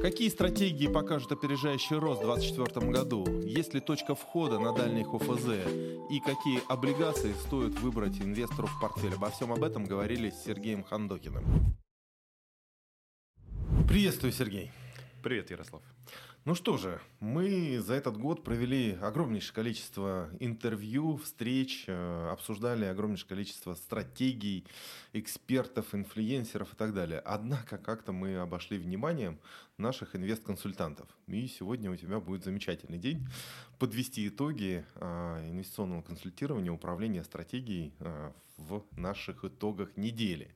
Какие стратегии покажут опережающий рост в 2024 году? Есть ли точка входа на дальних ОФЗ? И какие облигации стоит выбрать инвестору в портфель? Обо всем об этом говорили с Сергеем Хандокиным. Приветствую, Сергей. Привет, Ярослав. Ну что же, мы за этот год провели огромнейшее количество интервью, встреч, э, обсуждали огромнейшее количество стратегий, экспертов, инфлюенсеров и так далее. Однако как-то мы обошли вниманием наших инвест-консультантов. И сегодня у тебя будет замечательный день подвести итоги э, инвестиционного консультирования, управления стратегией э, в наших итогах недели.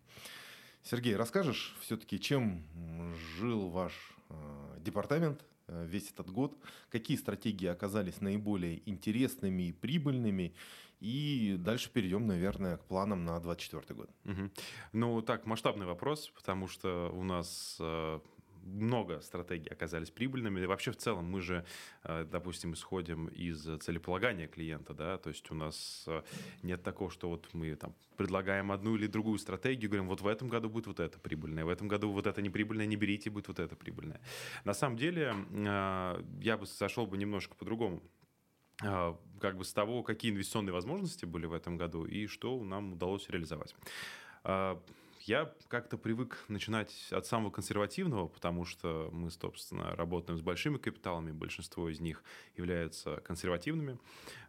Сергей, расскажешь все-таки, чем жил ваш департамент весь этот год, какие стратегии оказались наиболее интересными и прибыльными, и дальше перейдем, наверное, к планам на 2024 год. Угу. Ну, так, масштабный вопрос, потому что у нас э, много стратегий оказались прибыльными. И вообще в целом мы же, э, допустим, исходим из целеполагания клиента, да, то есть у нас э, нет такого, что вот мы там предлагаем одну или другую стратегию, говорим, вот в этом году будет вот это прибыльное, в этом году вот это неприбыльное, не берите, будет вот это прибыльное. На самом деле э, я бы сошел бы немножко по-другому как бы с того, какие инвестиционные возможности были в этом году и что нам удалось реализовать. Я как-то привык начинать от самого консервативного, потому что мы, собственно, работаем с большими капиталами, большинство из них являются консервативными.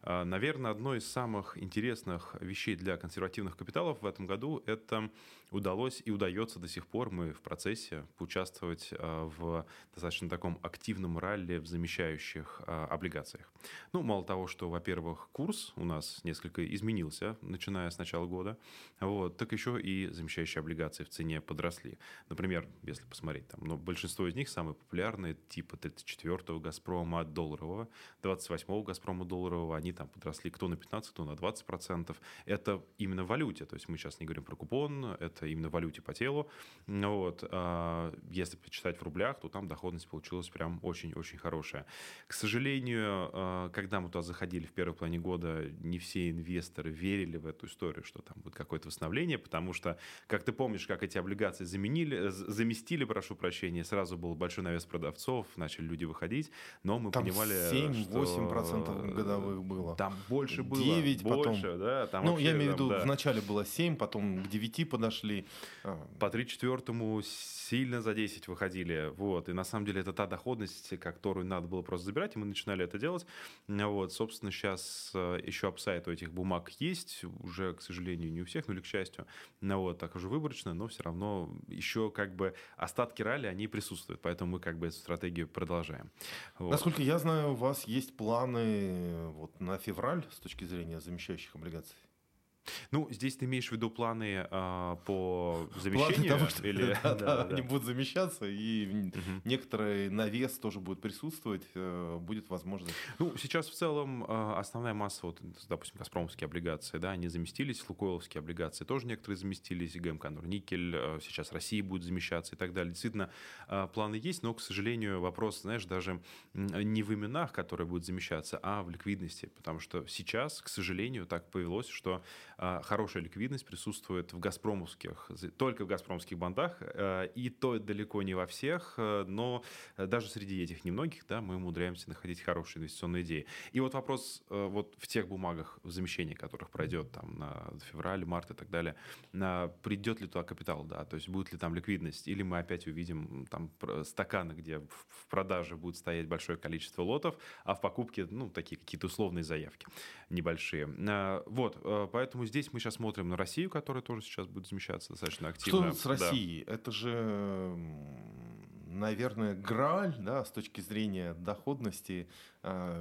А, наверное, одной из самых интересных вещей для консервативных капиталов в этом году это удалось и удается до сих пор, мы в процессе, поучаствовать а, в достаточно таком активном ралли в замещающих а, облигациях. Ну, мало того, что, во-первых, курс у нас несколько изменился, начиная с начала года, вот, так еще и замещающие облигации в цене подросли. Например, если посмотреть, там, ну, большинство из них самые популярные, типа 34-го «Газпрома» долларового, 28-го «Газпрома» долларового, они там подросли кто на 15, кто на 20%. Это именно в валюте, то есть мы сейчас не говорим про купон, это именно в валюте по телу. Вот. А, если почитать в рублях, то там доходность получилась прям очень-очень хорошая. К сожалению, а, когда мы туда заходили в первой плане года, не все инвесторы верили в эту историю, что там будет какое-то восстановление, потому что, как ты помнишь, как эти облигации заменили, заместили, прошу прощения, сразу был большой навес продавцов, начали люди выходить, но мы там понимали, 7-8% что... годовых было. Там больше было. 9 больше, потом. да. Там ну, я имею в виду, да. вначале было 7, потом к 9 подошли. А. По 3 четвертому сильно за 10 выходили. Вот. И на самом деле это та доходность, которую надо было просто забирать, и мы начинали это делать. Вот. Собственно, сейчас э, еще апсайт у этих бумаг есть. Уже, к сожалению, не у всех, но или к счастью. Ну, вот, так уже выборочно, но все равно еще как бы остатки ралли, они присутствуют. Поэтому мы как бы эту стратегию продолжаем. Вот. Насколько я знаю, у вас есть планы вот на февраль с точки зрения замещающих облигаций? Ну, здесь ты имеешь в виду планы э, по замещению? Планы того, что или... да, да, да, они будут замещаться, и угу. некоторый навес тоже будет присутствовать, э, будет возможность. Ну, сейчас в целом э, основная масса, вот, допустим, Газпромовские облигации, да, они заместились, Лукойловские облигации тоже некоторые заместились, ГМК Норникель, э, сейчас Россия будет замещаться и так далее. Действительно, э, планы есть, но, к сожалению, вопрос, знаешь, даже не в именах, которые будут замещаться, а в ликвидности, потому что сейчас, к сожалению, так повелось, что а, хорошая ликвидность присутствует в газпромовских, только в газпромских бандах, э, и то далеко не во всех, э, но даже среди этих немногих, да, мы умудряемся находить хорошие инвестиционные идеи. И вот вопрос вот в тех бумагах, в замещении которых пройдет там на февраль, март и так далее, придет ли туда капитал, да, то есть будет ли там ликвидность, или мы опять увидим там стаканы, где в продаже будет стоять большое количество лотов, а в покупке, ну, такие какие-то условные заявки небольшие. Вот, поэтому здесь мы сейчас смотрим на Россию, которая тоже сейчас будет замещаться достаточно активно. Что с Россией? Да. Это же наверное, грааль да, с точки зрения доходности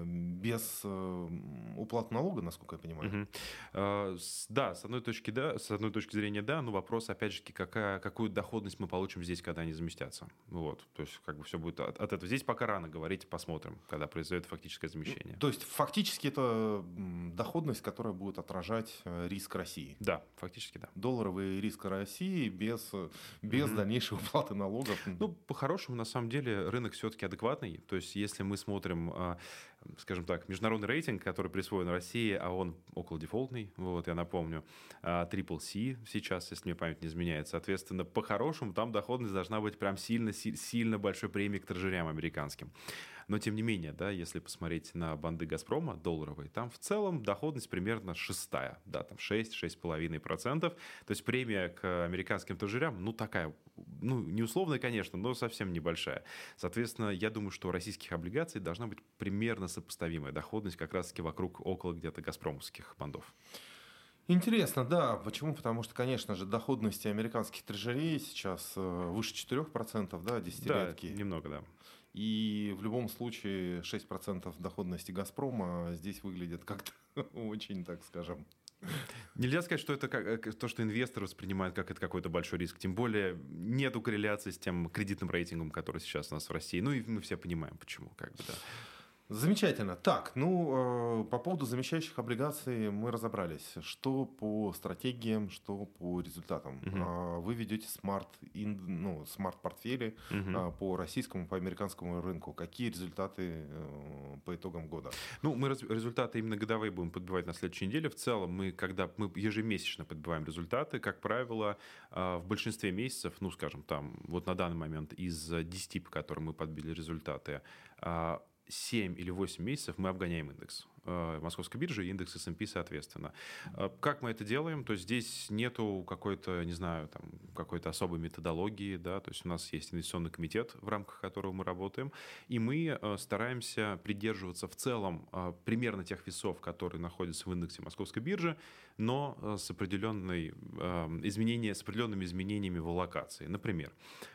без э, уплаты налога, насколько я понимаю. Угу. Э, да, с одной точки да, с одной точки зрения да, но вопрос опять же какая какую доходность мы получим здесь, когда они заместятся. Вот, то есть как бы все будет от, от этого. Здесь пока рано говорить, посмотрим, когда произойдет фактическое замещение. То есть фактически это доходность, которая будет отражать э, риск России. Да, фактически да. Долларовый риск России без без угу. дальнейшей уплаты налогов. Ну по хорошему хорошему, на самом деле, рынок все-таки адекватный. То есть, если мы смотрим а, скажем так, международный рейтинг, который присвоен России, а он около дефолтный, вот, я напомню, Triple C сейчас, если мне память не изменяет. Соответственно, по-хорошему там доходность должна быть прям сильно, сильно большой премией к трежерям американским. Но, тем не менее, да, если посмотреть на банды «Газпрома» долларовые, там в целом доходность примерно шестая, да, там 6-6,5%. То есть премия к американским трежерям, ну, такая, ну, не условная, конечно, но совсем небольшая. Соответственно, я думаю, что у российских облигаций должна быть примерно сопоставимая доходность как раз-таки вокруг около где-то «Газпромовских» бандов. Интересно, да. Почему? Потому что, конечно же, доходности американских трежерей сейчас э, выше 4%, да, десятилетки. Да, немного, да. И в любом случае 6% доходности «Газпрома» здесь выглядит как-то очень, так скажем, Нельзя сказать, что это как, э, то, что инвестор воспринимает как это какой-то большой риск. Тем более нету корреляции с тем кредитным рейтингом, который сейчас у нас в России. Ну и мы все понимаем, почему. Как бы, да. Замечательно. Так, ну, э, по поводу замещающих облигаций мы разобрались. Что по стратегиям, что по результатам. Угу. Э, вы ведете смарт, ну, смарт-портфели угу. э, по российскому, по американскому рынку. Какие результаты э, по итогам года? Ну, мы результаты именно годовые будем подбивать на следующей неделе. В целом, мы, когда мы ежемесячно подбиваем результаты, как правило, э, в большинстве месяцев, ну, скажем, там, вот на данный момент из 10, по которым мы подбили результаты, э, 7 или 8 месяцев мы обгоняем индекс. Э, московской биржи и индекс S&P соответственно. Э, как мы это делаем? То есть здесь нету какой-то, не знаю, там, какой-то особой методологии, да, то есть у нас есть инвестиционный комитет, в рамках которого мы работаем, и мы э, стараемся придерживаться в целом примерно тех весов, которые находятся в индексе московской биржи, но с, определенной, изменения, с определенными изменениями в локации. Например,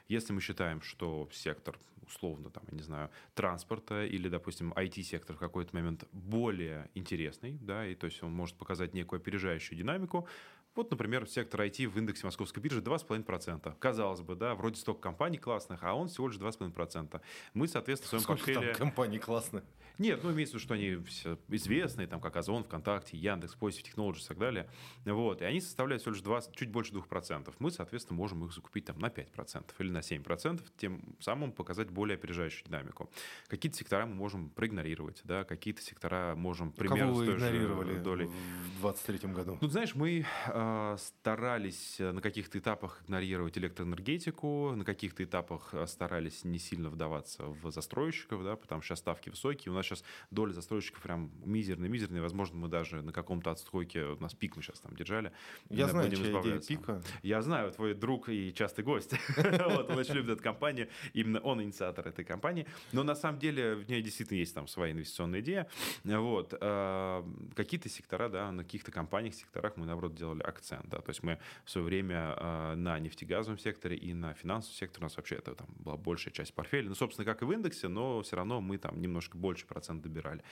если мы считаем, что сектор условно, там, я не знаю, транспорта или, допустим, IT-сектор в какой-то момент более интересный, да, и то есть он может показать некую опережающую динамику, вот, например, сектор IT в индексе московской биржи 2,5%. Казалось бы, да, вроде столько компаний классных, а он всего лишь 2,5%. Мы, соответственно, в своем Сколько портфеле... там компаний классных? Нет, ну, имеется в виду, что они все известные, там, как Озон, ВКонтакте, Яндекс, Positive Technologies и так далее. Вот, и они составляют всего лишь 20, чуть больше 2%. Мы, соответственно, можем их закупить там на 5% или на 7%, тем самым показать более опережающую динамику. Какие-то сектора мы можем проигнорировать, да, какие-то сектора можем примерно Кого вы игнорировали долей. в 2023 году? Ну, знаешь, мы а, старались э, на каких-то этапах игнорировать электроэнергетику, на каких-то этапах э, старались не сильно вдаваться в застройщиков, да, потому что сейчас ставки высокие, у нас сейчас доля застройщиков прям мизерная-мизерная, возможно, мы даже на каком-то отстойке, у нас пик мы сейчас там держали. Я знаю, чья идея пика. Я знаю, твой друг и частый гость. вот, он очень любит эту компанию, именно он инициатор этой компании, но на самом деле в ней действительно есть там своя инвестиционная идея, вот, э, какие-то сектора, да, на каких-то компаниях, секторах мы, наоборот, делали акцент, да, то есть мы в свое время э, на нефтегазовом секторе и на финансовом секторе у нас вообще это там была большая часть портфеля, ну, собственно, как и в индексе, но все равно мы там немножко больше процент добирали.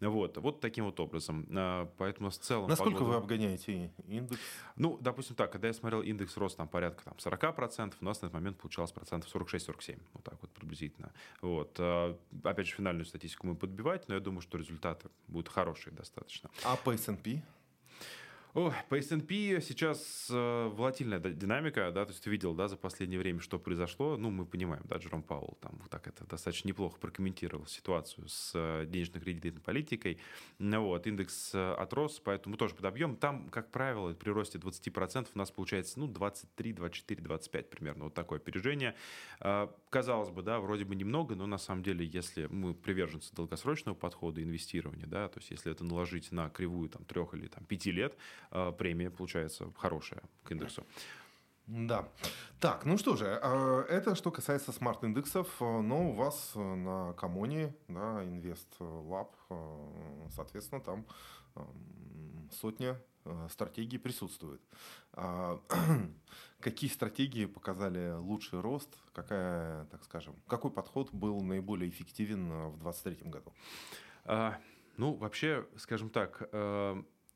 Вот, вот таким вот образом. Э, поэтому в целом... Насколько погода... вы обгоняете индекс? Ну, допустим так, когда я смотрел индекс рост там порядка там, 40%, у нас на этот момент получалось процентов 46-47, вот так вот приблизительно. Вот. Э, опять же, финальную статистику мы подбивать, но я думаю, что результаты будут хорошие достаточно. А по S&P? О, по S&P сейчас э, волатильная динамика, да, то есть ты видел, да, за последнее время, что произошло, ну, мы понимаем, да, Джером Пауэлл там вот так это достаточно неплохо прокомментировал ситуацию с э, денежно-кредитной политикой, ну, вот, индекс э, отрос, поэтому тоже подобьем, там, как правило, при росте 20% у нас получается, ну, 23, 24, 25 примерно, вот такое опережение. Э, казалось бы, да, вроде бы немного, но на самом деле, если мы приверженцы долгосрочного подхода инвестирования, да, то есть если это наложить на кривую там трех или там пяти лет, премия получается хорошая к индексу. Да. Так, ну что же, э, это что касается смарт-индексов, э, но у вас на Comon е, да, Invest Lab, соответственно, там сотня стратегий присутствует. А, какие стратегии показали лучший рост? Какая, так скажем, какой подход был наиболее эффективен в 2023 году? А, ну, вообще, скажем так,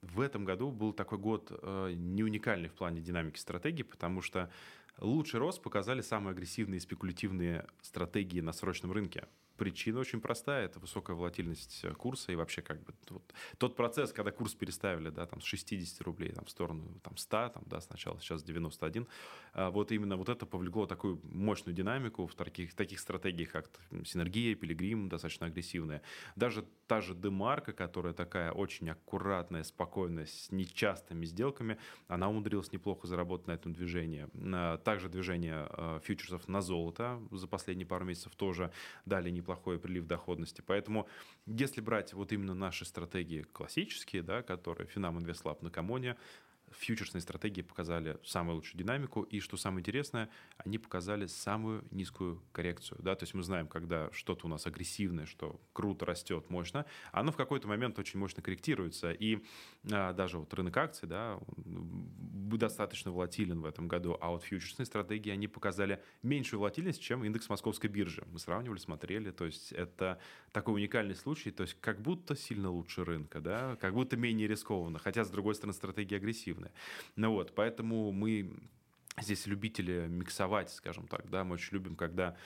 в этом году был такой год э, не уникальный в плане динамики стратегии, потому что лучший рост показали самые агрессивные спекулятивные стратегии на срочном рынке. Причина очень простая. Это высокая волатильность курса и вообще как бы вот, тот процесс, когда курс переставили да, там, с 60 рублей там, в сторону там, 100, там, да, сначала сейчас 91, а, вот именно вот это повлекло такую мощную динамику в таких, таких стратегиях, как синергия, пилигрим, достаточно агрессивная. Даже та же демарка, которая такая очень аккуратная, спокойная, с нечастыми сделками, она умудрилась неплохо заработать на этом движении. Также движение э, фьючерсов на золото за последние пару месяцев тоже дали неплохой прилив доходности. Поэтому, если брать вот именно наши стратегии классические, да, которые Финам Invest Lab на Comon е, фьючерсные стратегии показали самую лучшую динамику, и, что самое интересное, они показали самую низкую коррекцию. Да? То есть мы знаем, когда что-то у нас агрессивное, что круто растет, мощно, оно в какой-то момент очень мощно корректируется. И а, даже вот рынок акций да, достаточно волатилен в этом году, а вот фьючерсные стратегии, они показали меньшую волатильность, чем индекс московской биржи. Мы сравнивали, смотрели, то есть это такой уникальный случай, то есть как будто сильно лучше рынка, да? как будто менее рискованно, хотя, с другой стороны, стратегия агрессивная эффективны. Ну вот, поэтому мы здесь любители миксовать, скажем так, да, мы очень любим, когда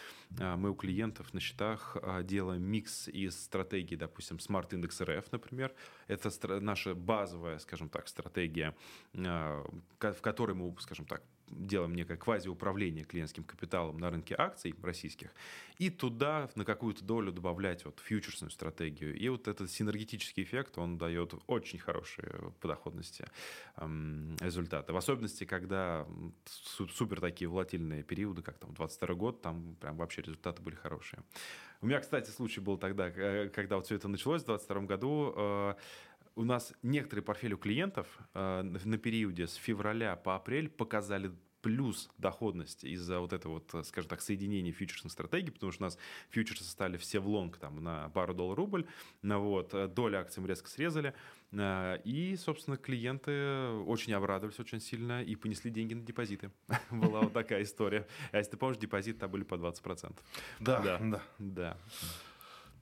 а, мы у клиентов на счетах а, делаем микс из стратегии, допустим, Smart Index RF, например, это наша базовая, скажем так, стратегия, а, в которой мы, скажем так, делаем некое квазиуправление клиентским капиталом на рынке акций российских, и туда на какую-то долю добавлять вот фьючерсную стратегию. И вот этот синергетический эффект, он дает очень хорошие по доходности эм, результаты. В особенности, когда супер такие волатильные периоды, как там 22 год, там прям вообще результаты были хорошие. У меня, кстати, случай был тогда, э, когда вот все это началось в 22 году, э, у нас некоторые портфели у клиентов э, на периоде с февраля по апрель показали плюс доходность из-за вот этого вот, скажем так, соединения фьючерсных стратегий, потому что у нас фьючерсы стали все в лонг там на пару долларов рубль, вот, э, доля акций мы резко срезали, э, и, собственно, клиенты очень обрадовались очень сильно и понесли деньги на депозиты. Была вот такая история. А если ты помнишь, депозиты там были по 20%. Да, да. Да. да.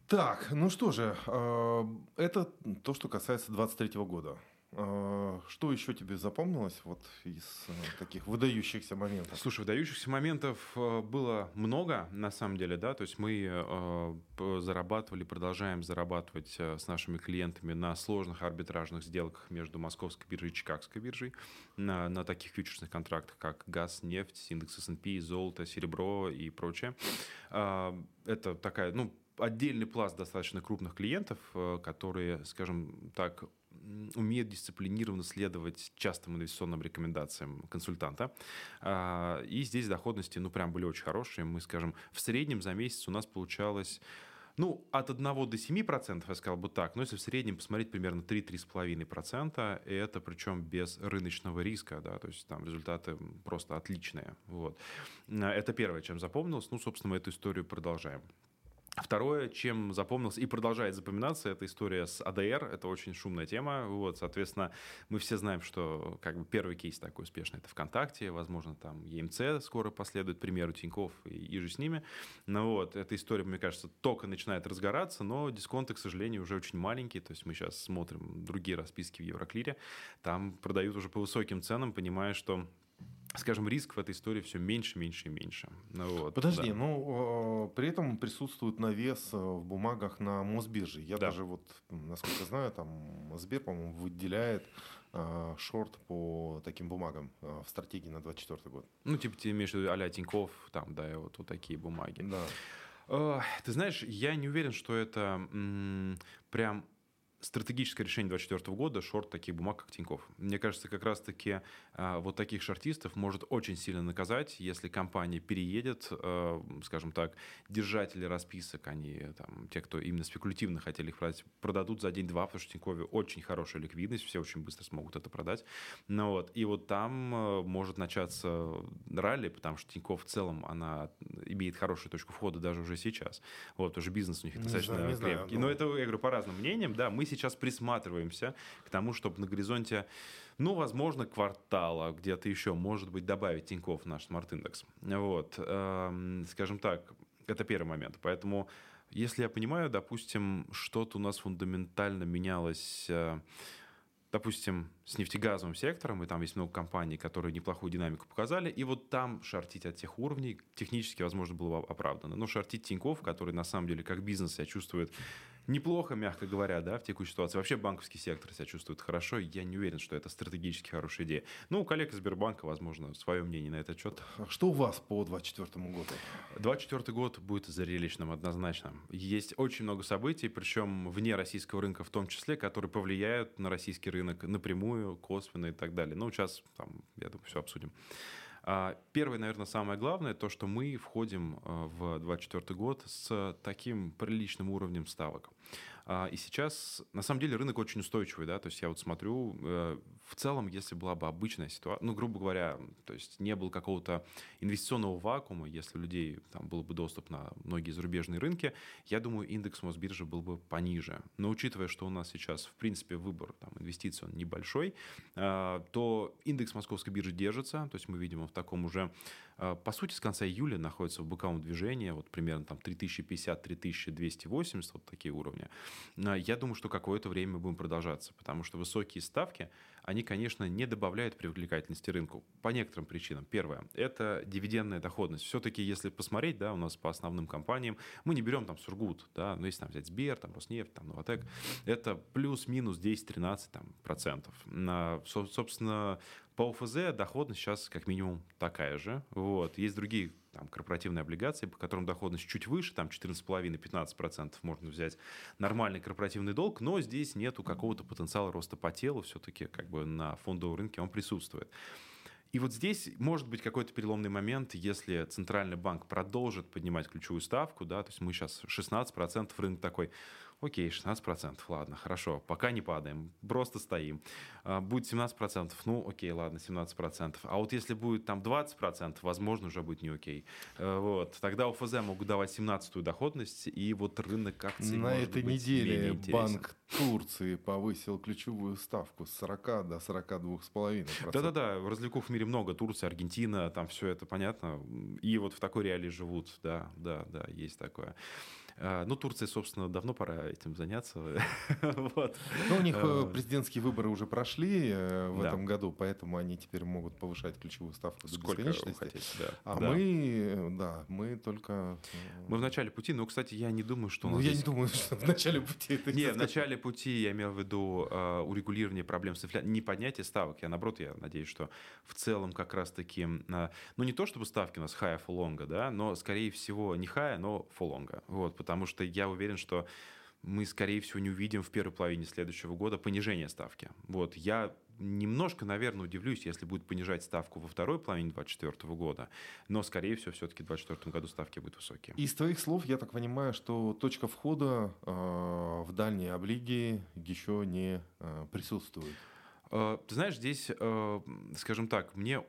Так, ну что же, э, это то, что касается 23 года. Э, что еще тебе запомнилось вот из э, таких выдающихся моментов? Слушай, выдающихся моментов было много, на самом деле, да, то есть мы зарабатывали, продолжаем зарабатывать с нашими клиентами на сложных арбитражных сделках между Московской биржей и Чикагской биржей, на, на таких фьючерсных контрактах, как газ, нефть, индекс S&P, золото, серебро и прочее. Это такая, ну, отдельный пласт достаточно крупных клиентов, э, которые, скажем так, умеют дисциплинированно следовать частым инвестиционным рекомендациям консультанта. А, и здесь доходности, ну, прям были очень хорошие. Мы, скажем, в среднем за месяц у нас получалось ну, от 1 до 7%, я сказал бы так, но если в среднем посмотреть, примерно 3-3,5%, и это причем без рыночного риска, да, то есть там результаты просто отличные. Вот. Э, это первое, чем запомнилось. Ну, собственно, мы эту историю продолжаем. Второе, чем запомнился и продолжает запоминаться, это история с АДР. Это очень шумная тема. Вот, соответственно, мы все знаем, что как бы первый кейс такой успешный это ВКонтакте. Возможно, там ЕМЦ скоро последует, примеру Тиньков и, и же с ними. Но вот, эта история, мне кажется, только начинает разгораться, но дисконты, к сожалению, уже очень маленькие. То есть мы сейчас смотрим другие расписки в Евроклире. Там продают уже по высоким ценам, понимая, что скажем, риск в этой истории все меньше, меньше и меньше. Ну, вот, Подожди, да. ну при этом присутствует навес э, в бумагах на Мосбирже. Я да. даже вот, насколько знаю, там Сбер, по-моему, выделяет э, шорт по таким бумагам э, в стратегии на 24 год. Ну, типа ты имеешь в виду а Тинькофф, там, да, вот, вот такие бумаги. Да. Э, ты знаешь, я не уверен, что это м- прям стратегическое решение 2024 года шорт таких бумаг, как Тиньков. Мне кажется, как раз-таки э, вот таких шортистов может очень сильно наказать, если компания переедет, э, скажем так, держатели расписок, они там, те, кто именно спекулятивно хотели их продать, продадут за день-два, потому что в Тинькове очень хорошая ликвидность, все очень быстро смогут это продать. Ну, вот. И вот там э, может начаться ралли, потому что Тиньков в целом, она имеет хорошую точку входа даже уже сейчас. Вот, уже бизнес у них не достаточно знаю, крепкий. Знаю, но... но это, я говорю, по разным мнениям, да, мы сейчас присматриваемся к тому, чтобы на горизонте, ну, возможно, квартала, где-то еще, может быть, добавить Тиньков в наш смарт-индекс. Вот, эм, скажем так, это первый момент. Поэтому, если я понимаю, допустим, что-то у нас фундаментально менялось э, допустим, с нефтегазовым сектором, и там есть много компаний, которые неплохую динамику показали, и вот там шортить от тех уровней технически, возможно, было оправдано. Но шортить Тиньков, который на самом деле как бизнес себя чувствует неплохо, мягко говоря, да, в текущей ситуации. Вообще банковский сектор себя чувствует хорошо. Я не уверен, что это стратегически хорошая идея. Ну, у коллег из Сбербанка, возможно, свое мнение на этот счет. А что у вас по 2024 году? 2024 год будет зрелищным однозначно. Есть очень много событий, причем вне российского рынка в том числе, которые повлияют на российский рынок напрямую, косвенно и так далее. Ну, сейчас, там, я думаю, все обсудим. А, первое, наверное, самое главное, то, что мы входим а, в 2024 год с таким приличным уровнем ставок. А, и сейчас, на самом деле, рынок очень устойчивый, да, то есть я вот смотрю, э, в целом, если была бы обычная ситуация, ну, грубо говоря, то есть не было какого-то инвестиционного вакуума, если у людей там был бы доступ на многие зарубежные рынки, я думаю, индекс Мосбиржи был бы пониже. Но учитывая, что у нас сейчас, в принципе, выбор там, инвестиций он небольшой, а, то индекс Московской биржи держится, то есть мы видим, в таком уже по сути, с конца июля находится в боковом движении, вот примерно там 3050-3280, вот такие уровни. А, я думаю, что какое-то время мы будем продолжаться, потому что высокие ставки, они, конечно, не добавляют привлекательности рынку по некоторым причинам. Первое – это дивидендная доходность. Все-таки, если посмотреть, да, у нас по основным компаниям, мы не берем там Сургут, да, но если там взять Сбер, там Роснефть, там Новотек, это плюс-минус 10-13 там, процентов. Собственно, по ОФЗ доходность сейчас как минимум такая же. Вот. Есть другие там, корпоративные облигации, по которым доходность чуть выше, там 14,5-15% можно взять нормальный корпоративный долг, но здесь нету какого-то потенциала роста по телу, все-таки как бы на фондовом рынке он присутствует. И вот здесь может быть какой-то переломный момент, если Центральный банк продолжит поднимать ключевую ставку, да, то есть мы сейчас 16%, рынок такой, Окей, 16%, ладно, хорошо, пока не падаем, просто стоим. А, будет 17%, ну окей, ладно, 17%. А вот если будет там 20%, возможно, уже будет не окей. Э, вот, тогда ОФЗ могут давать 17-ю доходность, и вот рынок акций На этой неделе Банк Турции повысил ключевую ставку с 40 до 42,5%. Да-да-да, развлеков в мире много, Турция, Аргентина, там все это понятно. И вот в такой реалии живут, да, да, да, есть такое. А, ну, Турции, собственно, давно пора этим заняться. вот. Ну, у них э, э, президентские выборы уже прошли э, в да. этом году, поэтому они теперь могут повышать ключевую ставку до Сколько бесконечности. Хотите, да. А да. мы, да, мы только... Мы в начале пути, но, кстати, я не думаю, что... Ну, я здесь... не думаю, что в начале пути это... Не, в начале пути я имел в виду урегулирование проблем с инфляцией, не поднятие ставок. Я, наоборот, я надеюсь, что в целом как раз-таки... Ну, не то, чтобы ставки у нас high for да, но, скорее всего, не high, но for Вот, потому что я уверен, что мы, скорее всего, не увидим в первой половине следующего года понижение ставки. Вот, я немножко, наверное, удивлюсь, если будет понижать ставку во второй половине 2024 года, но, скорее всего, все-таки в 2024 году ставки будут высокие. Из твоих слов я так понимаю, что точка входа э, в дальние облиги еще не э, присутствует. Э, ты знаешь, здесь, э, скажем так, мне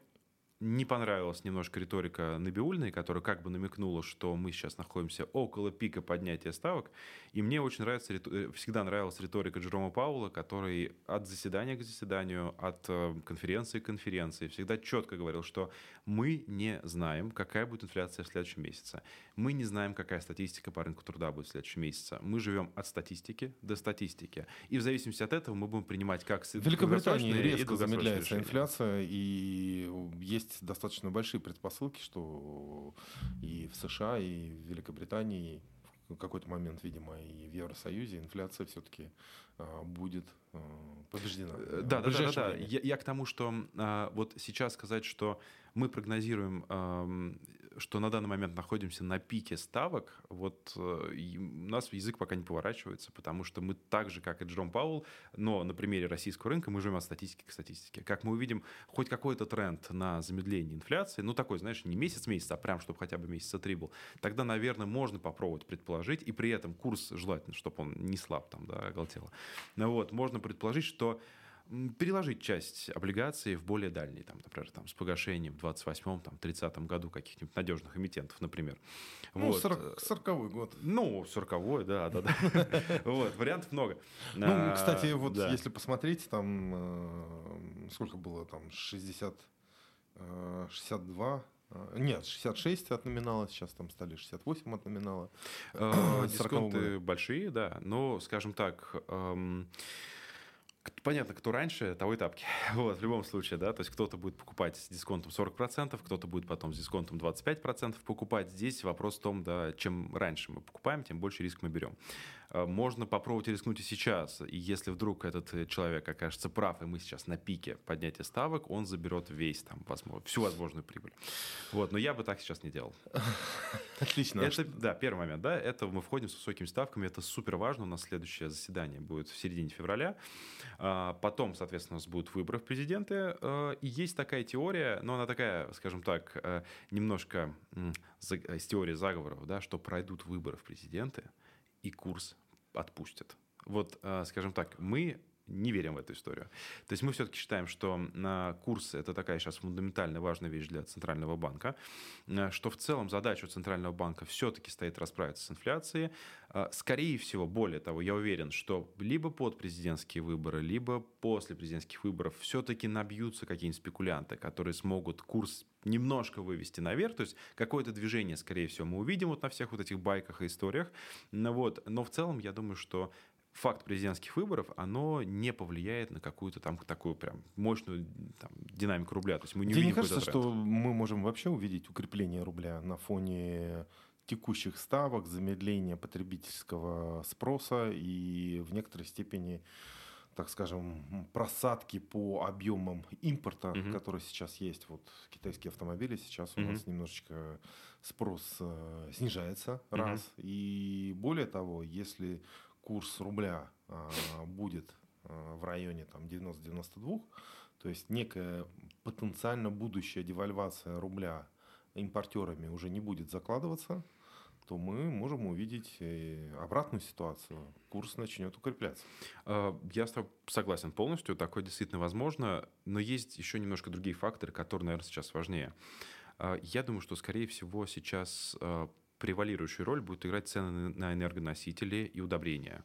не понравилась немножко риторика Набиульной, которая как бы намекнула, что мы сейчас находимся около пика поднятия ставок. И мне очень нравится, э, всегда нравилась риторика Джерома Паула, который от заседания к заседанию, от э, конференции к конференции всегда четко говорил, что мы не знаем, какая будет инфляция в следующем месяце. Мы не знаем, какая статистика по рынку труда будет в следующем месяце. Мы живем от статистики до статистики. И в зависимости от этого мы будем принимать как В Великобритании резко замедляется решения. инфляция, и есть есть достаточно большие предпосылки, что и в США, и в Великобритании, в какой-то момент, видимо, и в Евросоюзе инфляция все-таки а, будет а, побеждена. Э, да, да, да, да. Я, я к тому, что а, вот сейчас сказать, что мы прогнозируем что на данный момент находимся на пике ставок, вот э, у нас язык пока не поворачивается, потому что мы так же, как и Джером Паул, но на примере российского рынка мы живем от статистики к статистике. Как мы увидим хоть какой-то тренд на замедление инфляции, ну такой, знаешь, не месяц-месяц, а прям, чтобы хотя бы месяца три был, тогда, наверное, можно попробовать предположить, и при этом курс желательно, чтобы он не слаб там, да, оголтело. Ну вот, можно предположить, что переложить часть облигаций в более дальний, там, например, там, с погашением в 28-м, там, 30-м году каких-нибудь надежных эмитентов, например. Ну, вот. 40-й год. Ну, 40-й, да, да, да. Вот, вариантов много. Ну, а, кстати, вот если посмотреть, там, э, сколько было, там, 60, 62 э, нет, 66 от номинала, сейчас там стали 68 от номинала. Э, дисконты большие, да, но, скажем так, эм, Понятно, кто раньше, того и тапки. Вот, в любом случае, да, то есть кто-то будет покупать с дисконтом 40%, кто-то будет потом с дисконтом 25% покупать. Здесь вопрос в том, да, чем раньше мы покупаем, тем больше риск мы берем. Э, можно попробовать рискнуть и сейчас. И если вдруг этот э, человек окажется прав, и мы сейчас на пике поднятия ставок, он заберет весь, там, возможно, всю возможную прибыль. Вот, но я бы так сейчас не делал. Отлично. Это, да, первый момент, да, это мы входим с высокими ставками, это супер важно. У нас следующее заседание будет в середине февраля. А, потом, соответственно, у нас будут выборы в президенты. А, и есть такая теория, но она такая, скажем так, э, немножко из теории заговоров, да, что пройдут выборы в президенты, и курс отпустят. Вот, э, скажем так, мы не верим в эту историю. То есть мы все-таки считаем, что на курс это такая сейчас фундаментальная важная вещь для Центрального банка, э, что в целом задача у Центрального банка все-таки стоит расправиться с инфляцией. Э, скорее всего, более того, я уверен, что либо под президентские выборы, либо после президентских выборов все-таки набьются какие-нибудь спекулянты, которые смогут курс немножко вывести наверх, то есть какое-то движение, скорее всего, мы увидим вот на всех вот этих байках и историях, но вот, но в целом я думаю, что факт президентских выборов, оно не повлияет на какую-то там такую прям мощную там, динамику рубля. То есть мы не Тебе не кажется, что мы можем вообще увидеть укрепление рубля на фоне текущих ставок, замедления потребительского спроса и в некоторой степени так скажем, просадки по объемам импорта, угу. который сейчас есть. Вот китайские автомобили сейчас у угу. нас немножечко спрос э, снижается, угу. раз. И более того, если курс рубля а, будет а, в районе там 90-92, то есть некая потенциально будущая девальвация рубля импортерами уже не будет закладываться, то мы можем увидеть э, обратную ситуацию. Курс начнет укрепляться. А, я согласен полностью. Такое действительно возможно. Но есть еще немножко другие факторы, которые, наверное, сейчас важнее. Я думаю, что, скорее всего, сейчас превалирующую роль будут играть цены на энергоносители и удобрения.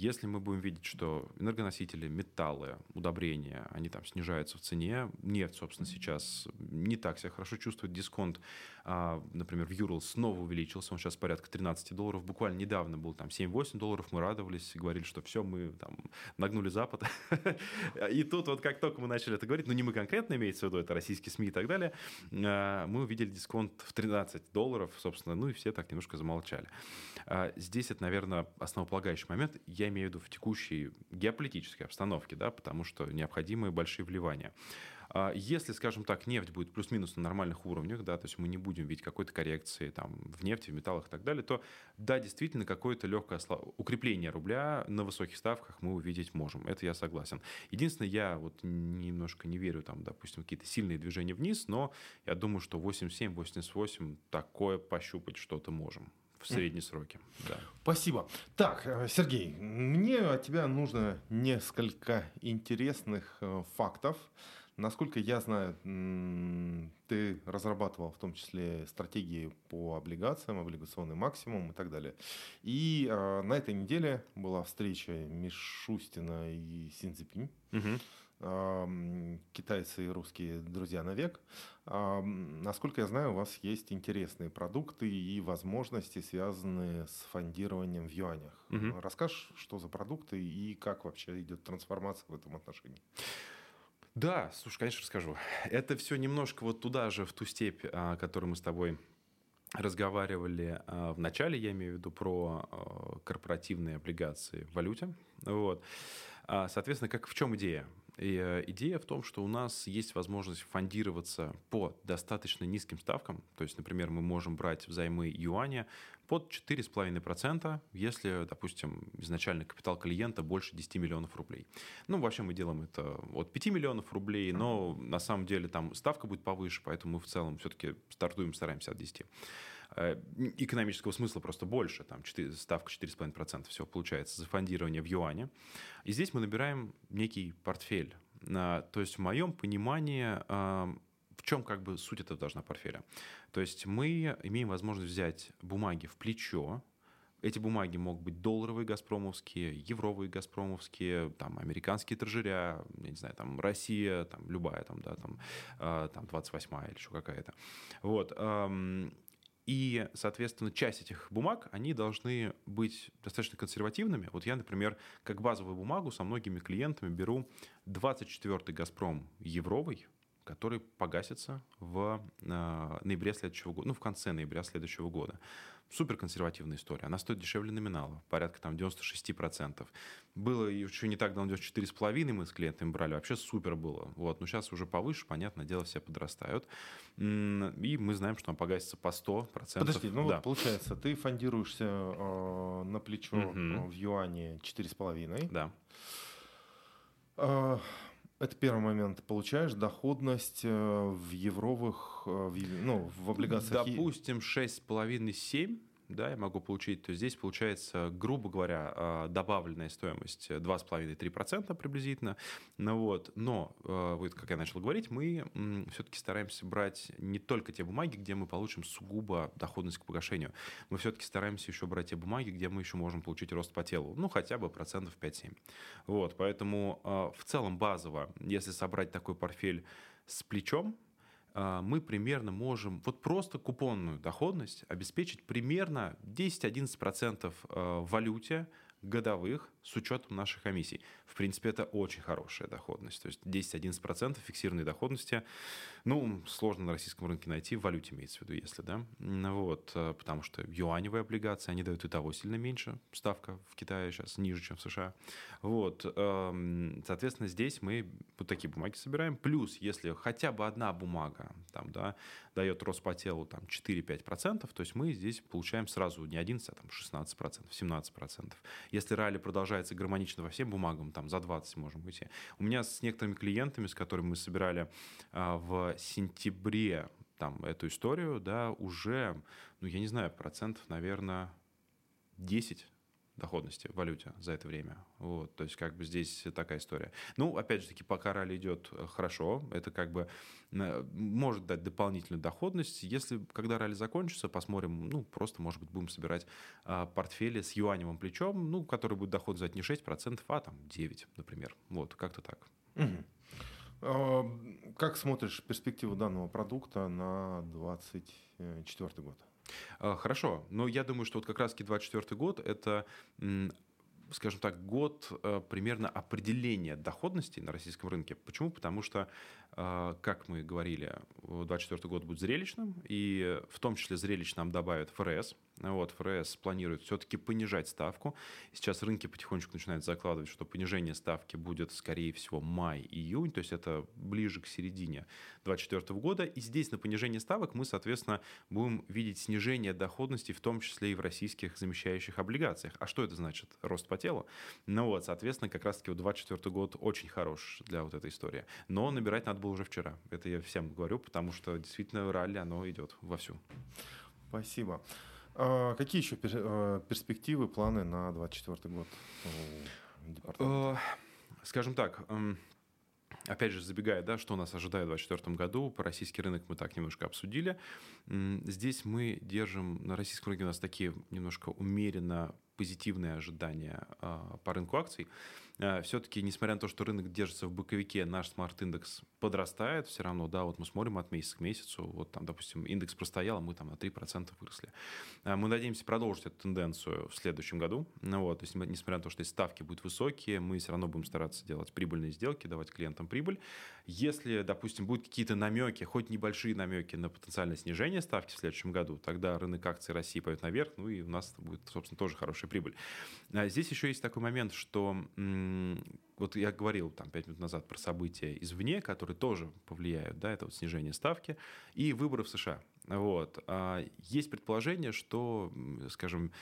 Если мы будем видеть, что энергоносители, металлы, удобрения, они там снижаются в цене, нефть, собственно, сейчас не так себя хорошо чувствует, дисконт, а, например, в Юрл снова увеличился, он сейчас порядка 13 долларов, буквально недавно был там 7-8 долларов, мы радовались, говорили, что все, мы там нагнули Запад. И тут вот как только мы начали это говорить, ну не мы конкретно имеется в виду, это российские СМИ и так далее, а, мы увидели дисконт в 13 долларов, собственно, ну и все так немножко замолчали. А, здесь это, наверное, основополагающий момент. Я имею в виду в текущей геополитической обстановке, да, потому что необходимы большие вливания. А если, скажем так, нефть будет плюс-минус на нормальных уровнях, да, то есть мы не будем видеть какой-то коррекции там, в нефти, в металлах и так далее, то да, действительно, какое-то легкое укрепление рубля на высоких ставках мы увидеть можем. Это я согласен. Единственное, я вот немножко не верю, там, допустим, какие-то сильные движения вниз, но я думаю, что 87-88 такое пощупать что-то можем в средние сроки. Да. Спасибо. Так, э, Сергей, мне от тебя нужно несколько интересных э, фактов. Насколько я знаю, ты разрабатывал в том числе стратегии по облигациям, облигационный максимум и так далее. И э, на этой неделе была встреча Мишустина и Синзипинь. Угу китайцы и русские друзья навек. Насколько я знаю, у вас есть интересные продукты и возможности, связанные с фондированием в юанях. Угу. Расскажешь, что за продукты и как вообще идет трансформация в этом отношении? Да, слушай, конечно, расскажу. Это все немножко вот туда же, в ту степь, о которой мы с тобой разговаривали в начале, я имею в виду про корпоративные облигации в валюте. Вот. Соответственно, как в чем идея? И э, идея в том, что у нас есть возможность фондироваться по достаточно низким ставкам. То есть, например, мы можем брать взаймы юаня под 4,5%, если, допустим, изначальный капитал клиента больше 10 миллионов рублей. Ну, вообще мы делаем это от 5 миллионов рублей, но на самом деле там ставка будет повыше, поэтому мы в целом все-таки стартуем, стараемся от 10 э, экономического смысла просто больше, там 4, ставка 4,5% всего получается за фондирование в юане. И здесь мы набираем некий портфель. То есть в моем понимании в чем как бы суть этого должна портфеля? То есть мы имеем возможность взять бумаги в плечо, эти бумаги могут быть долларовые газпромовские, евровые газпромовские, там, американские трежеря, я не знаю, там, Россия, там, любая, там, да, там, э, там 28 или еще какая-то. Вот. И, соответственно, часть этих бумаг, они должны быть достаточно консервативными. Вот я, например, как базовую бумагу со многими клиентами беру 24-й «Газпром» евровый, который погасится в э, ноябре следующего года, ну, в конце ноября следующего года супер консервативная история. Она стоит дешевле номинала, порядка там 96%. Было еще не так давно 94,5 мы с клиентами брали, вообще супер было. Вот. Но сейчас уже повыше, понятное дело, все подрастают. И мы знаем, что он погасится по 100%. Подожди, ну да. вот получается, ты фондируешься э, на плечо угу. в юане 4,5. Да. Э, это первый момент. Получаешь доходность э, в евровых, э, в, ну, в облигациях. Допустим, 6,5-7 да, я могу получить, то здесь получается, грубо говоря, а, добавленная стоимость 2,5-3% приблизительно. Ну, вот. Но, а, вот, как я начал говорить, мы все-таки стараемся брать не только те бумаги, где мы получим сугубо доходность к погашению. Мы все-таки стараемся еще брать те бумаги, где мы еще можем получить рост по телу. Ну, хотя бы процентов 5-7. Вот, поэтому а, в целом базово, если собрать такой портфель с плечом, мы примерно можем вот просто купонную доходность обеспечить примерно 10-11% а, в валюте годовых с учетом наших комиссий. В принципе, это очень хорошая доходность. То есть 10-11% фиксированной доходности, ну, сложно на российском рынке найти, в валюте имеется в виду, если, да. Вот, э, потому что юаневые облигации, они дают и того сильно меньше. Ставка в Китае сейчас ниже, чем в США. Вот, эм, соответственно, здесь мы вот такие бумаги собираем. Плюс, если хотя бы одна бумага, там, да, дает рост по телу там 4-5%, то есть мы здесь получаем сразу не 11, а там 16%, 17%. Если ралли продолжается гармонично во всем бумагам, там за 20 можем выйти. У меня с некоторыми клиентами, с которыми мы собирали а, в сентябре там эту историю, да, уже, ну, я не знаю, процентов, наверное, 10 доходности в валюте за это время. Вот, то есть как бы здесь такая история. Ну, опять же таки, пока ралли идет э, хорошо, это как бы э, может дать дополнительную доходность. Если, когда ралли закончится, посмотрим, ну, просто, может быть, будем собирать а, портфели с юаневым плечом, ну, который будет доход взять не 6%, а там 9%, например. Вот, как-то так. Угу. Как смотришь перспективу данного продукта на 2024 год? А, хорошо, но я думаю, что вот как раз-таки 24 год – это скажем так, год э, примерно определения доходности на российском рынке. Почему? Потому что, э, как мы говорили, 2024 год будет зрелищным, и в том числе зрелищ нам добавят ФРС, вот, ФРС планирует все-таки понижать ставку. Сейчас рынки потихонечку начинают закладывать, что понижение ставки будет, скорее всего, май-июнь, то есть это ближе к середине 2024 года. И здесь на понижение ставок мы, соответственно, будем видеть снижение доходности, в том числе и в российских замещающих облигациях. А что это значит? Рост по телу? Ну вот, соответственно, как раз-таки 2024 год очень хорош для вот этой истории. Но набирать надо было уже вчера. Это я всем говорю, потому что действительно ралли, оно идет вовсю. Спасибо. А какие еще э, перспективы, планы на 2024 год э, Скажем так, эм, Опять же, забегая, да, что нас ожидает в 2024 году, по российский рынок мы так немножко обсудили. Здесь мы держим, на российском рынке у нас такие немножко умеренно позитивные ожидания а, по рынку акций. А, Все-таки, несмотря на то, что рынок держится в боковике, наш смарт-индекс подрастает все равно, да, вот мы смотрим от месяца к месяцу, вот там, допустим, индекс простоял, а мы там на 3% выросли. А, мы надеемся продолжить эту тенденцию в следующем году, ну, вот, то есть, несмотря на то, что ставки будут высокие, мы все равно будем стараться делать прибыльные сделки, давать клиентам прибыль. Если, допустим, будут какие-то намеки, хоть небольшие намеки на потенциальное снижение ставки в следующем году, тогда рынок акций России пойдет наверх, ну и у нас будет, собственно, тоже хорошая прибыль. Здесь еще есть такой момент, что вот я говорил там пять минут назад про события извне, которые тоже повлияют, да, это вот снижение ставки и выборы в США. Вот. А есть предположение, что, скажем, а,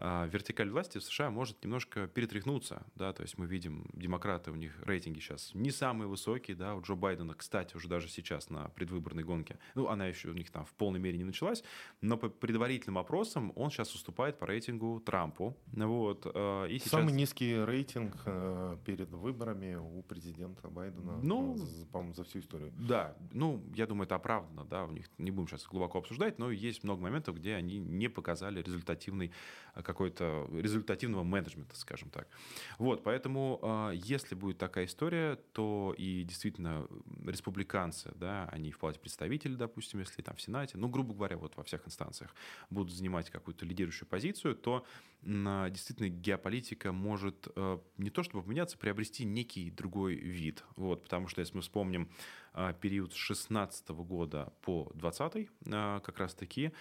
вертикаль власти в США может немножко перетряхнуться, да, то есть мы видим, демократы, у них рейтинги сейчас не самые высокие, да, у Джо Байдена, кстати, уже даже сейчас на предвыборной гонке, ну, она еще у них там в полной мере не началась, но по предварительным опросам он сейчас уступает по рейтингу Трампу, вот, а, и сейчас... Самый низкий рейтинг э, перед выборами у президента Байдена, ну, по-моему, за всю историю. Да, ну, я думаю, это оправдано, да, у них не будем сейчас глубоко обсуждать, но есть много моментов, где они не показали результативный какой-то результативного менеджмента, скажем так. Вот, поэтому если будет такая история, то и действительно республиканцы, да, они в палате представителей, допустим, если там в Сенате, ну, грубо говоря, вот во всех инстанциях будут занимать какую-то лидирующую позицию, то действительно геополитика может не то чтобы поменяться, приобрести некий другой вид. Вот, потому что если мы вспомним а, период с 16 года по 20 а, как раз-таки, а,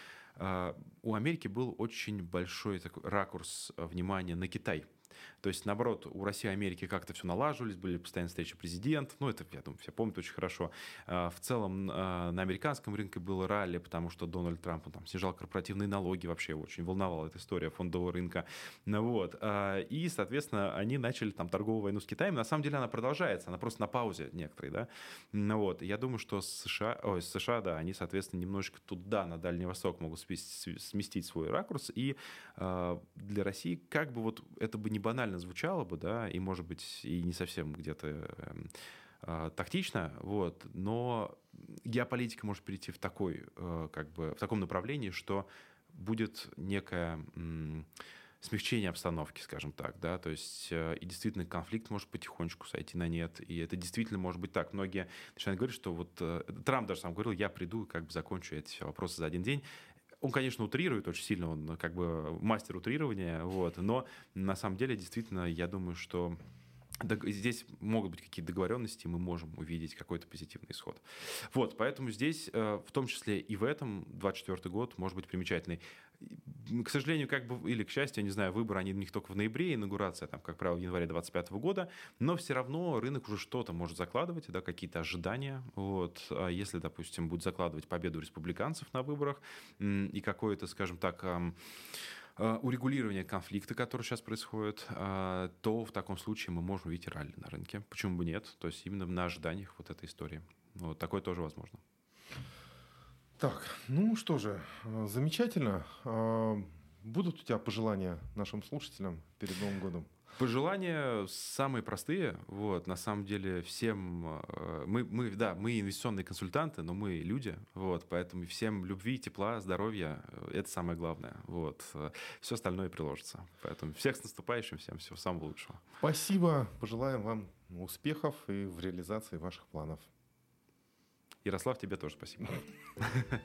у Америки был очень большой такой ракурс внимания на Китай – то есть, наоборот, у России и Америки как-то все налаживались, были постоянные встречи президентов. Ну, это, я думаю, все помнят очень хорошо. А, в целом а, на американском рынке было ралли, потому что Дональд Трамп он, там, снижал корпоративные налоги, вообще очень волновала эта история фондового рынка. Ну, вот. А, и, соответственно, они начали там торговую войну с Китаем. На самом деле она продолжается, она просто на паузе некоторые, да. Ну, вот. Я думаю, что США, ой, США, да, они, соответственно, немножечко туда, на Дальний Восток могут сместить свой ракурс. И для России как бы вот это бы не банально банально звучало бы, да, и, может быть, и не совсем где-то э, тактично, вот, но геополитика может перейти в такой, э, как бы, в таком направлении, что будет некое смягчение обстановки, скажем так, да, то есть э, и действительно конфликт может потихонечку сойти на нет, и это действительно может быть так. Многие начинают говорить, что вот э, Трамп даже сам говорил, я приду и как бы закончу эти все вопросы за один день он, конечно, утрирует очень сильно, он как бы мастер утрирования, вот, но на самом деле, действительно, я думаю, что Здесь могут быть какие-то договоренности, мы можем увидеть какой-то позитивный исход. Вот, поэтому здесь, э, в том числе и в этом, 24 год может быть примечательный к сожалению, как бы, или к счастью, я не знаю, выборы, они у них только в ноябре, инаугурация, там, как правило, в январе 2025 года, но все равно рынок уже что-то может закладывать, да, какие-то ожидания. Вот. А если, допустим, будет закладывать победу республиканцев на выборах и какое-то, скажем так, а, урегулирование конфликта, который сейчас происходит, а, то в таком случае мы можем увидеть ралли на рынке. Почему бы нет? То есть именно на ожиданиях вот этой истории. Вот такое тоже возможно. Так, ну что же, э, замечательно. А, будут у тебя пожелания нашим слушателям перед Новым годом? Пожелания самые простые. Вот, на самом деле всем э, мы, мы, да, мы инвестиционные консультанты, но мы люди, вот, поэтому всем любви, тепла, здоровья э, это самое главное. Вот, все остальное приложится. Поэтому всех с наступающим, всем всего самого лучшего. Спасибо, пожелаем вам успехов и в реализации ваших планов. Ярослав, тебе тоже спасибо.